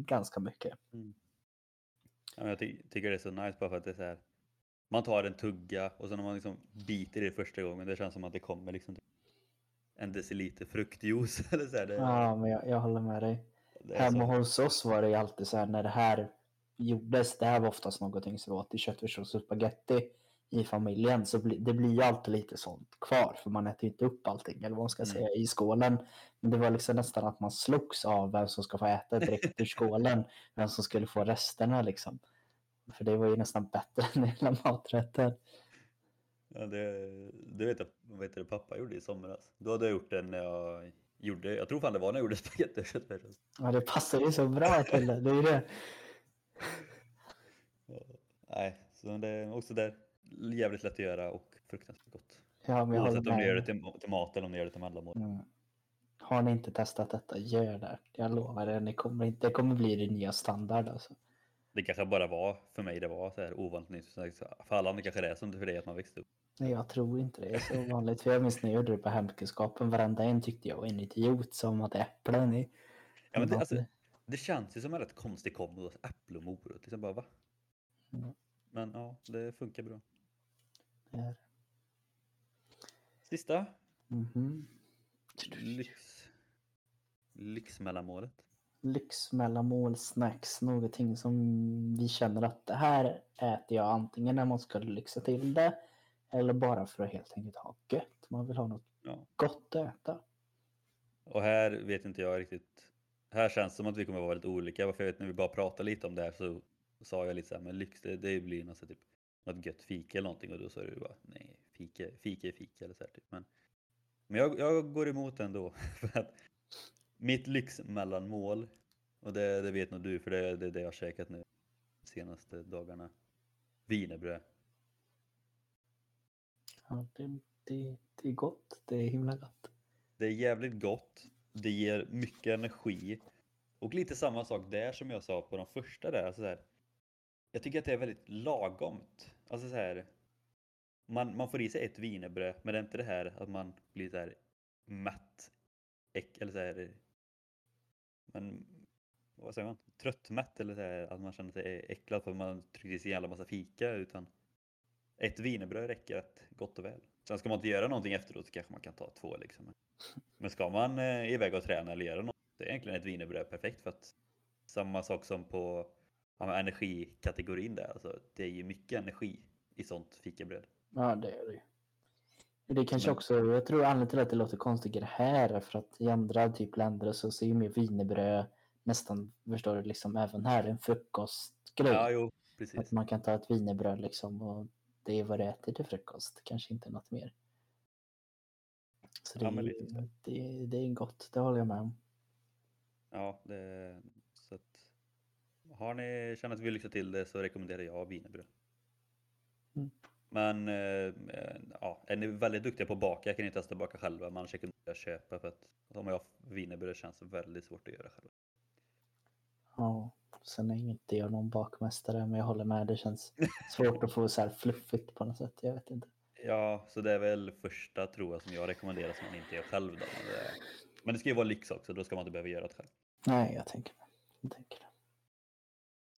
ganska mycket. Ja, men jag ty tycker det är så nice bara för att det är så här. Man tar en tugga och sen när man liksom biter i det första gången, det känns som att det kommer liksom typ en deciliter fruktjuice eller så här. Ja, men jag, jag håller med dig. Hemma hos oss var det ju alltid så här när det här gjordes, det här var oftast någonting som vi åt i köttfärssås och spagetti i familjen, så bli, det blir ju alltid lite sånt kvar, för man äter ju inte upp allting, eller vad man ska Mm. säga, i skålen. Men det var liksom nästan att man slogs av vem som ska få äta direkt ur skålen, vem som skulle få resterna liksom. För det var ju nästan bättre än hela maträtten. Ja, det, det vet jag heter det, pappa gjorde i somras. Då hade jag gjort den när jag gjorde, jag tror fan det var när jag gjorde spagetti och köttfärssås. Ja, det passar ju så bra till det. Det är ju det. Ja, Nej, så det är också där jävligt lätt att göra och fruktansvärt gott. Ja, men jag Oavsett om du gör det till, till mat eller om du gör det till mellanmål. Mm. Har ni inte testat detta, gör det. Jag lovar er, ni kommer inte, det kommer bli din nya standard alltså. Det kanske bara var, för mig det var så här ovanligt nytt. För alla andra kanske det är som det för dig att man växte upp. Nej, jag tror inte det är så vanligt. För jag minns när jag gjorde det på hemkunskapen, varenda en tyckte jag var en idiot som hade äpplen i. Ja, men det, alltså, det känns ju som en rätt konstig kombo, äpple och morot. Liksom bara va? Mm. Men ja, det funkar bra. Det är- Sista, Mhm. lyx. Lyxmellanmålet. Lyxmellanmål, snacks, någonting som vi känner att det här äter jag antingen när man ska lyxa till det eller bara för att helt enkelt ha gött. Man vill ha något Ja. gott att äta. Och här vet inte jag riktigt. Här känns det som att vi kommer vara väldigt olika. För jag vet när vi bara pratade lite om det här så sa jag lite så här, men lyx det, det blir något, så typ, något gött fika eller någonting. Och då sa du bara, nej, fika, fika är fika eller så här, typ. Men, men jag, jag går emot ändå. För att mitt lyxmellanmål, och det, det vet nog du för det, det är det jag har käkat nu de senaste dagarna. Wienerbröd. Ja, det, det, det är gott. Det är himla gott. Det är jävligt gott. Det ger mycket energi. Och lite samma sak där som jag sa på de första där. Alltså så här, jag tycker att det är väldigt lagomt. Alltså så här, man, man får i sig ett wienerbröd men det är inte det här att man blir så här mätt. Äck, eller så här, men, vad säger man? Tröttmätt eller så här, att man känner sig äcklad för att man trycker i sig en jävla massa fika. Utan ett wienerbröd räcker rätt gott och väl. Sen ska man inte göra någonting efteråt så kanske man kan ta två liksom. Men ska man eh, iväg och träna eller göra något, det är egentligen ett wienerbröd perfekt för att samma sak som på ja, energikategorin där, alltså det är ju mycket energi i sånt fikabröd. Ja, det är det ju. Det kanske också, jag tror anledningen till att det låter konstigare här är för att i andra typ länder så ser ju mer wienerbröd nästan, förstår du, liksom även här en frukostgrej. Ja, jo, precis. Att man kan ta ett wienerbröd liksom och det är vad du äter till frukost, kanske inte något mer. Så det, Ja, det, det är gott, det håller jag med om. Ja, det, har ni känner att vi vill lyxa till det så rekommenderar jag wienerbröd. Mm. Men eh, ja, är ni väldigt duktiga på att baka kan ni testa att baka själva. Man rekommenderar att köpa för att om jag wienerbröd känns väldigt svårt att göra själv. Ja, sen är inte jag någon bakmästare men jag håller med, det känns svårt att få så här fluffigt på något sätt, jag vet inte. Ja, så det är väl första tror jag som jag rekommenderar som man inte gör själv. Då. Men, det, men det ska ju vara lyx också, då ska man inte behöva göra det själv. Nej, jag tänker det. Jag tänker det.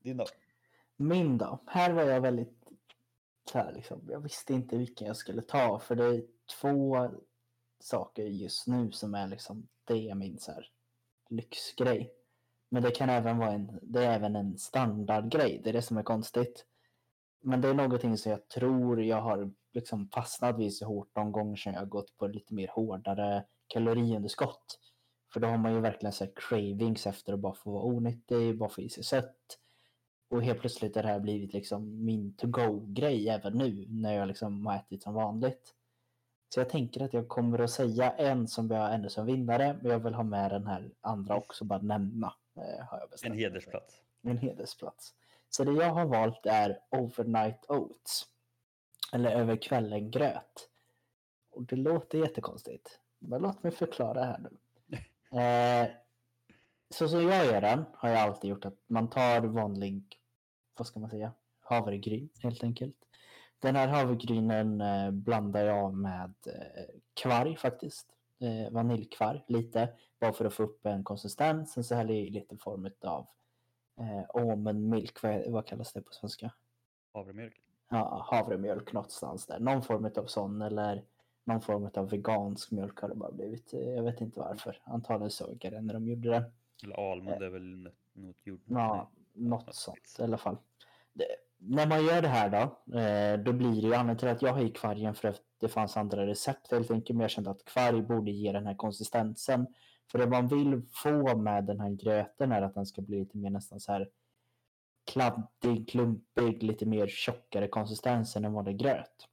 Din då? Min då? Här var jag väldigt så här liksom, jag visste inte vilken jag skulle ta för det är två saker just nu som är liksom, det är min så här lyxgrej. Men det kan även vara en, det är även en standardgrej, det är det som är konstigt. Men det är någonting som jag tror jag har liksom fastnat vid så hårt de gånger som jag har gått på lite mer hårdare kaloriunderskott. För då har man ju verkligen så här cravings efter att bara få vara onyttig, bara få i sig sött. Och helt plötsligt har det här blivit liksom min to-go-grej även nu när jag liksom har ätit som vanligt. Så jag tänker att jag kommer att säga en som jag ändå som vinnare, men jag vill ha med den här andra också, bara nämna. Eh, har jag bestämt En hedersplats. En hedersplats. Så det jag har valt är overnight oats. Eller över kvällen gröt. Och det låter jättekonstigt. Men låt mig förklara här nu. Eh, så som jag gör den har jag alltid gjort att man tar vanlig, vad ska man säga, havregryn helt enkelt. Den här havregrynen eh, blandar jag med eh, kvarg faktiskt. Eh, vaniljkvarg lite, bara för att få upp en konsistens. Sen så häller jag i lite form av eh, almond milk, vad, vad kallas det på svenska? Havremjölk. Ja, havremjölk någonstans där. Någon form av sån eller någon form av vegansk mjölk har det bara blivit. Jag vet inte varför. Antagligen såg jag det när de gjorde det. Eller almond är väl något gjort. Ja något sånt i alla fall. Det, när man gör det här då, eh, då blir det ju anledningen till att jag har i kvargen för att det fanns andra recept helt enkelt. Men jag kände att kvarg borde ge den här konsistensen. För det man vill få med den här gröten är att den ska bli lite mer nästan så här kladdig, klumpig, lite mer tjockare konsistens än en vanlig gröt.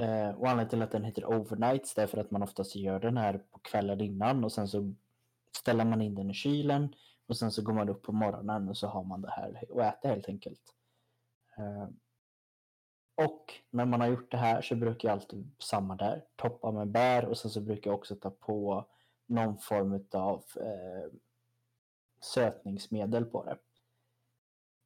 Eh, och anledningen till att den heter overnights det är för att man oftast gör den här på kvällen innan och sen så ställer man in den i kylen och sen så går man upp på morgonen och så har man det här och äter helt enkelt. Eh, och när man har gjort det här så brukar jag alltid samma där, toppa med bär och sen så brukar jag också ta på någon form av eh, sötningsmedel på det.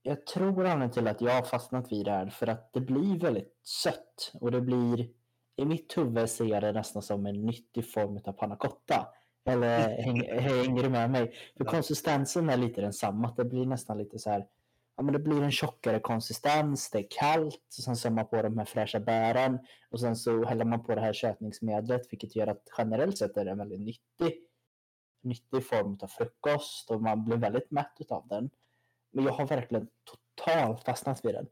Jag tror anledningen till att jag har fastnat vid det här för att det blir väldigt sött och det blir i mitt huvud ser jag det nästan som en nyttig form av pannacotta. Eller häng, hänger du med mig? För Ja. konsistensen är lite densamma. Det blir nästan lite så här. Ja, men det blir en tjockare konsistens. Det är kallt. Och sen så har man på de här fräscha bären. Och sen så häller man på det här sötningsmedlet. Vilket gör att generellt sett är det en väldigt nyttig, nyttig form av frukost. Och man blir väldigt mätt av den. Men jag har verkligen totalt fastnat vid den.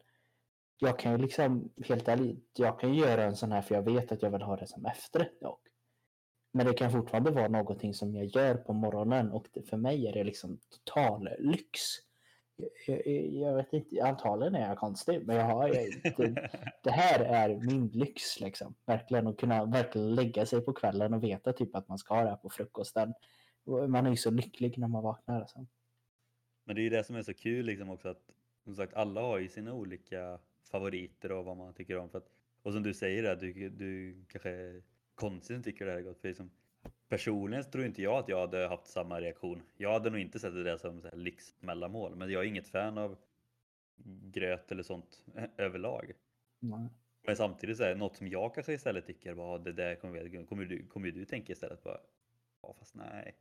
Jag kan ju liksom, helt ärligt, jag kan ju göra en sån här för jag vet att jag vill ha det som efterrätt dock. Men det kan fortfarande vara någonting som jag gör på morgonen och det, för mig är det liksom total lyx. Jag, jag, jag vet inte, antagligen är jag konstig, men jag har, det, det här är min lyx liksom. Verkligen att kunna verkligen lägga sig på kvällen och veta typ att man ska ha det här på frukosten. Man är ju så lycklig när man vaknar. Alltså. Men det är ju det som är så kul liksom också att som sagt alla har ju sina olika favoriter och vad man tycker om. För att, och som du säger där, du, du kanske konstigt inte tycker det här är gott. För liksom, personligen tror inte jag att jag hade haft samma reaktion. Jag hade nog inte sett det som så här lyxmellanmål. Men jag är inget fan av gröt eller sånt överlag. Nej. Men samtidigt så är något som jag kanske istället tycker var det där kommer, kommer, du, kommer du tänka istället bara ja fast nej.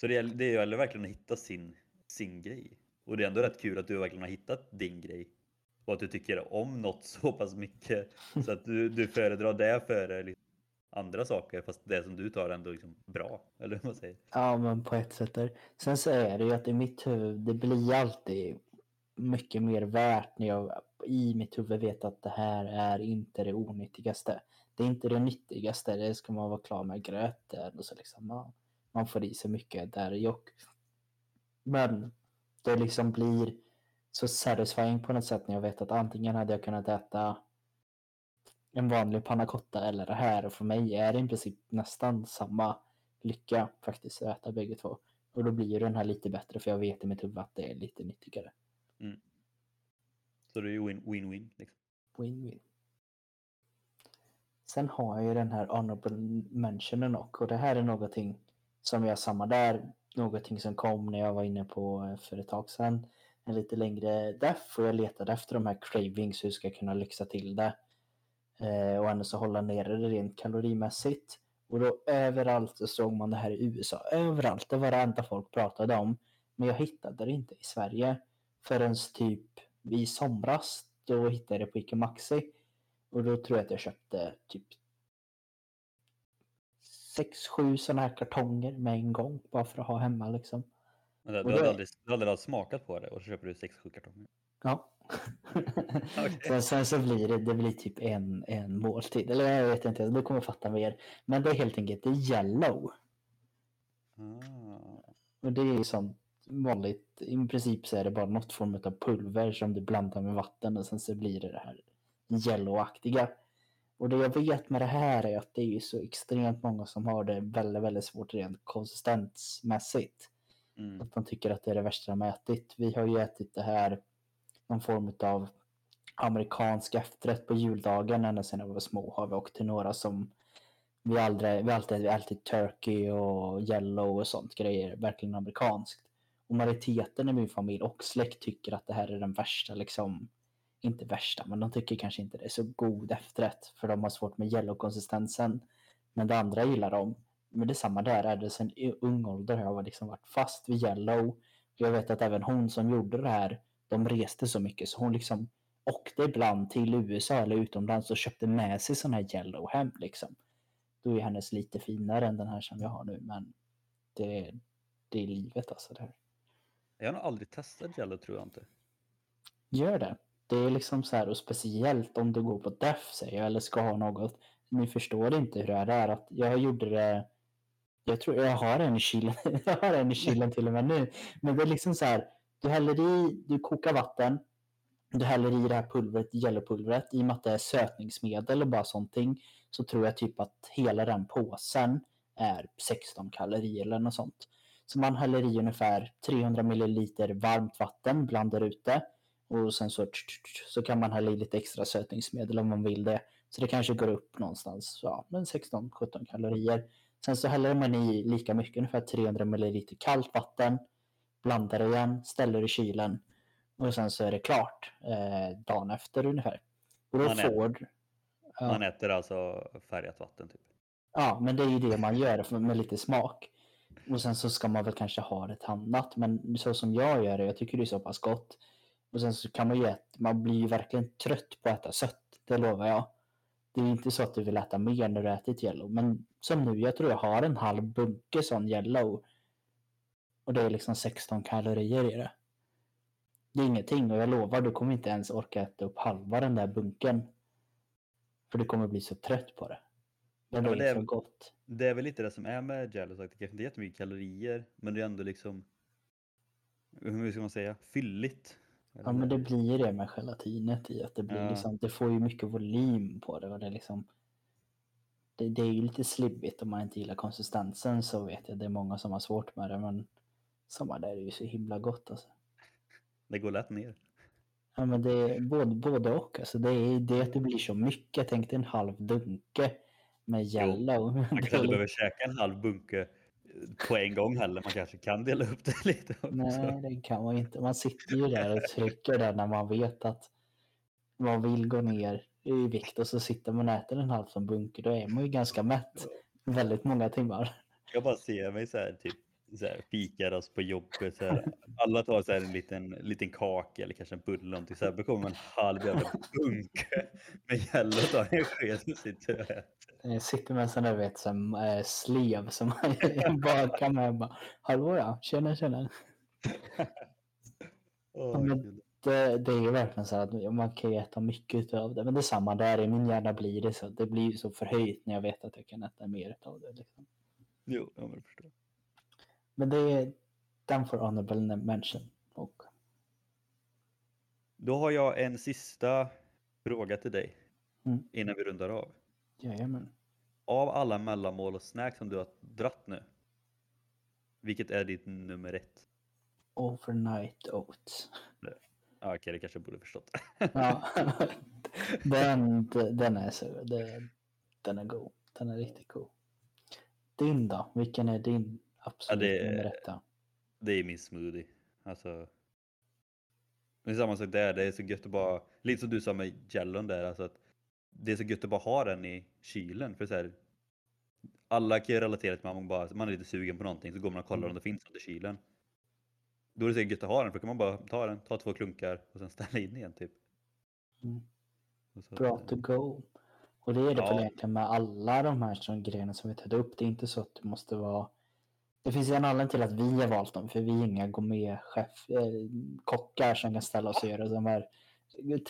Så det, det gäller verkligen att hitta sin, sin grej. Och det är ändå rätt kul att du verkligen har hittat din grej. Och att du tycker om något så pass mycket så att du, du föredrar det före liksom andra saker fast det som du tar ändå liksom bra. Eller vad säger. Ja, men på ett sätt. Är. Sen så är det ju att i mitt huvud, det blir alltid mycket mer värt när jag i mitt huvud vet att det här är inte det onyttigaste. Det är inte det nyttigaste, det ska man vara klar med gröten och så liksom, man, man får i sig mycket där i och. Men det liksom blir så satisfying på något sätt när jag vet att antingen hade jag kunnat äta en vanlig panna cotta eller det här och för mig är det i princip nästan samma lycka faktiskt att äta bägge två. Och då blir ju den här lite bättre för jag vet i mitt huvud att det är lite nyttigare. Så det är ju win- win-win. Liksom. Win-win. Sen har jag ju den här honorable mentionen och, och det här är någonting som jag samma där, någonting som kom när jag var inne på eh, för ett tag sedan. En lite längre deff och jag letade efter de här cravings, hur ska jag kunna lyxa till det? Eh, och ändå så hålla nere det rent kalorimässigt. Och då överallt så såg man det här i USA. Överallt, det var det enda folk pratade om. Men jag hittade det inte i Sverige förrän typ i somras. Då hittade jag det på Ica Maxi. Och då tror jag att jag köpte typ 6-7 sådana här kartonger med en gång. Bara för att ha hemma liksom. Men Du Och hade det- aldrig, du hade aldrig smakat på det och så köper du 6-7 kartonger. Ja. Okej. sen, sen så blir det, det blir typ en, en måltid. Eller jag vet inte, du kommer fatta mer. Men det är helt enkelt det är yellow. Ah. Och det är ju som vanligt. I princip så är det bara något form av pulver som du blandar med vatten och sen så blir det det här yellowaktiga. Och det jag vet med det här är att det är ju så extremt många som har det väldigt, väldigt svårt rent konsistensmässigt. Mm. Att de tycker att det är det värsta de har ätit. Vi har ju ätit det här någon form av amerikansk efterrätt på juldagen ända sedan vi var små. Har vi åkt till några som vi aldrig, vi har alltid, vi alltid turkey och yellow och sånt grejer. Verkligen amerikanskt. Och majoriteten i min familj och släkt tycker att det här är den värsta liksom. Inte värsta, men de tycker kanske inte det är så god efterrätt. För de har svårt med yellow-konsistensen. Men det andra gillar de. Men det är samma där. Är det sen ung ålder har jag liksom varit fast vid yellow. Jag vet att även hon som gjorde det här, de reste så mycket så hon liksom åkte ibland till USA eller utomlands och köpte med sig sån här Jello hem liksom. Då är hennes lite finare än den här som jag har nu, men det, det är livet alltså. Det här. Jag har nog aldrig testat Jello tror jag inte. Gör det. Det är liksom så här, och speciellt om du går på DEF säger jag, eller ska ha något. Ni förstår inte hur det är. Att jag gjorde det, jag tror jag har en i kylen, jag har en i kylen till och med nu. Men det är liksom så här, du häller i, du kokar vatten, du häller i det här pulvret, yellowpulvret, i och med att det är sötningsmedel och bara sånt så tror jag typ att hela den påsen är 16 kalorier eller något sånt. Så man häller i ungefär 300 milliliter varmt vatten, blandar ut det och sen så, så kan man hälla i lite extra sötningsmedel om man vill det. Så det kanske går upp någonstans, ja, 16-17 kalorier. Sen så häller man i lika mycket, ungefär 300 milliliter kallt vatten, blandar igen, ställer i kylen och sen så är det klart eh, dagen efter ungefär. Och då man, får, äter, ja. man äter alltså färgat vatten typ? Ja, men det är ju det man gör med lite smak. Och sen så ska man väl kanske ha ett annat, men så som jag gör det, jag tycker det är så pass gott. Och sen så kan man ju äta, man blir ju verkligen trött på att äta sött, det lovar jag. Det är inte så att du vill äta mer när du ätit yellow, men som nu, jag tror jag har en halv bunke sån yellow. Och det är liksom 16 kalorier i det. Det är ingenting och jag lovar, du kommer inte ens orka äta upp halva den där bunken. För du kommer bli så trött på det. Men ja, det är, för gott. Det är väl lite det som är med Jello, det kanske inte är jättemycket kalorier, men det är ändå liksom, hur ska man säga, fylligt. Ja men det blir det med gelatinet i att det blir ja. liksom, det får ju mycket volym på det och det liksom det, det är ju lite slibbigt om man inte gillar konsistensen så vet jag det är många som har svårt med det men samma där är ju så himla gott alltså. Det går lätt ner. Ja men det är både, både och alltså det är det att det blir så mycket, tänk dig en halv dunke med yellow. man kanske behöver käka en halv bunke på en gång heller. Man kanske kan dela upp det lite. Också. Nej, det kan man inte. Man sitter ju där och trycker där när man vet att man vill gå ner i vikt och så sitter man och äter en halv som bunker. Då är man ju ganska mätt väldigt många timmar. Jag bara ser mig så här typ så här, fikar oss på jobbet. Så här. Alla tar så här, en liten, liten kaka eller kanske en bulle eller någonting. Så här kommer en halv jävla bunke med gälla och tar en sked och sitter och äter. Jag sitter med en sån där vet, som, äh, slev som man bakar med. Bara, Hallå ja, tjena tjena. oh, men det, det är ju verkligen så att man kan ju äta mycket av det. Men det är samma där, i min hjärna blir det så. Det blir så förhöjt när jag vet att jag kan äta mer av det. Liksom. Jo, jag förstår. Men det är den för honorable mention. Och... Då har jag en sista fråga till dig mm. innan vi rundar av. Jajamän. Av alla mellanmål och snacks som du har dratt nu, vilket är ditt nummer ett? Overnight Oats. Ja, okej, det kanske jag borde förstått. ja, den, den är så, den är god. Den är riktigt god. Din då? Vilken är din absolut ja, det, ett? Det är min smoothie. Alltså, det är samma sak där, det är så gött att bara, lite som du sa med gellon där, alltså att det är så gött att bara ha den i kylen. För så här, alla kan ju relatera till att man, bara, man är lite sugen på någonting så går man och kollar mm. om det finns något i kylen. Då är det så gött att ha den för då kan man bara ta den, ta två klunkar och sen ställa in igen typ. Mm. Bra to go. Och det är det ja. väl egentligen med alla de här som grejerna som vi tar upp. Det är inte så att det måste vara det finns en anledning till att vi har valt dem, för vi är inga gourmetchef, eh, kockar som kan ställa oss och göra de här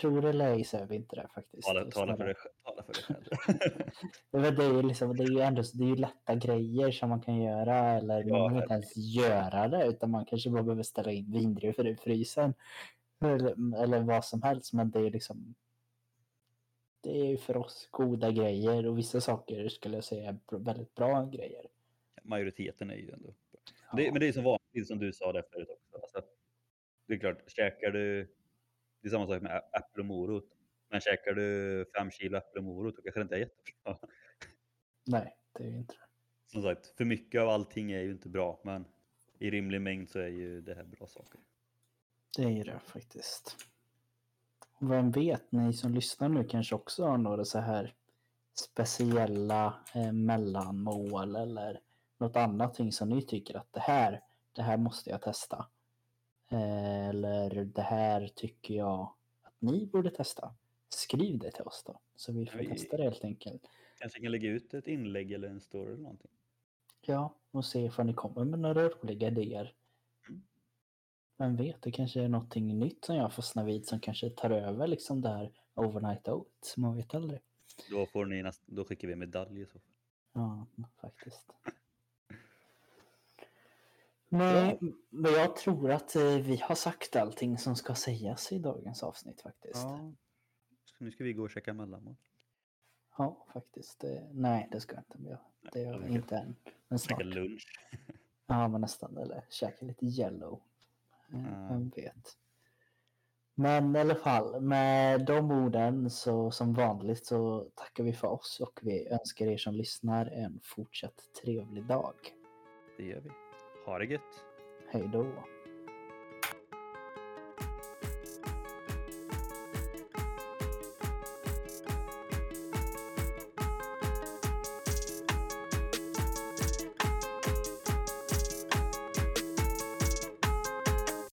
Tror det eller ej så är vi inte det faktiskt. Tala, tala för dig tala för dig själv. det, är ju liksom, det är ju ändå det är ju lätta grejer som man kan göra eller ja, man behöver inte ens göra det utan man kanske bara behöver ställa in vindruvor i frysen. Eller, eller vad som helst men det är liksom det är ju för oss goda grejer och vissa saker skulle jag säga är väldigt bra grejer. Majoriteten är ju ändå ja. det, Men det är som vanligt som du sa där förut också. Alltså, det är klart, käkar du det är samma sak med äpple och morot. Men käkar du fem kilo äpple och morot då kanske det inte är jättebra. Nej, det är ju inte det. Som sagt, för mycket av allting är ju inte bra, men i rimlig mängd så är ju det här bra saker. Det är det faktiskt. vem vet, ni som lyssnar nu kanske också har några så här speciella eh, mellanmål eller något annat som ni tycker att det här, det här måste jag testa. Eh, Eller det här tycker jag att ni borde testa. Skriv det till oss då. Så vi får Vi- testa det helt enkelt. Kanske kan lägga ut ett inlägg eller en story eller någonting. Ja, och se ifall ni kommer med några roliga idéer. Mm. Vem vet, det kanske är någonting nytt som jag fastnar vid som kanske tar över liksom det här overnight oats. Man vet aldrig. Då, får ni näst, då skickar vi medalj i så fall. Ja, faktiskt. Nej, men jag tror att eh, vi har sagt allting som ska sägas i dagens avsnitt faktiskt. Ja, Ja. Så nu ska vi gå och käka mellanmål. faktiskt. Eh, Nej, det ska jag inte. Jag, det gör jag inte än. Men Käka snart. lunch. Ja, men nästan. Eller käka lite yellow. Ja. Vem vet. Men i alla fall, med de orden så som vanligt så tackar vi för oss och vi önskar er som lyssnar en fortsatt trevlig dag. Det gör vi. Ha det gött. Hej då.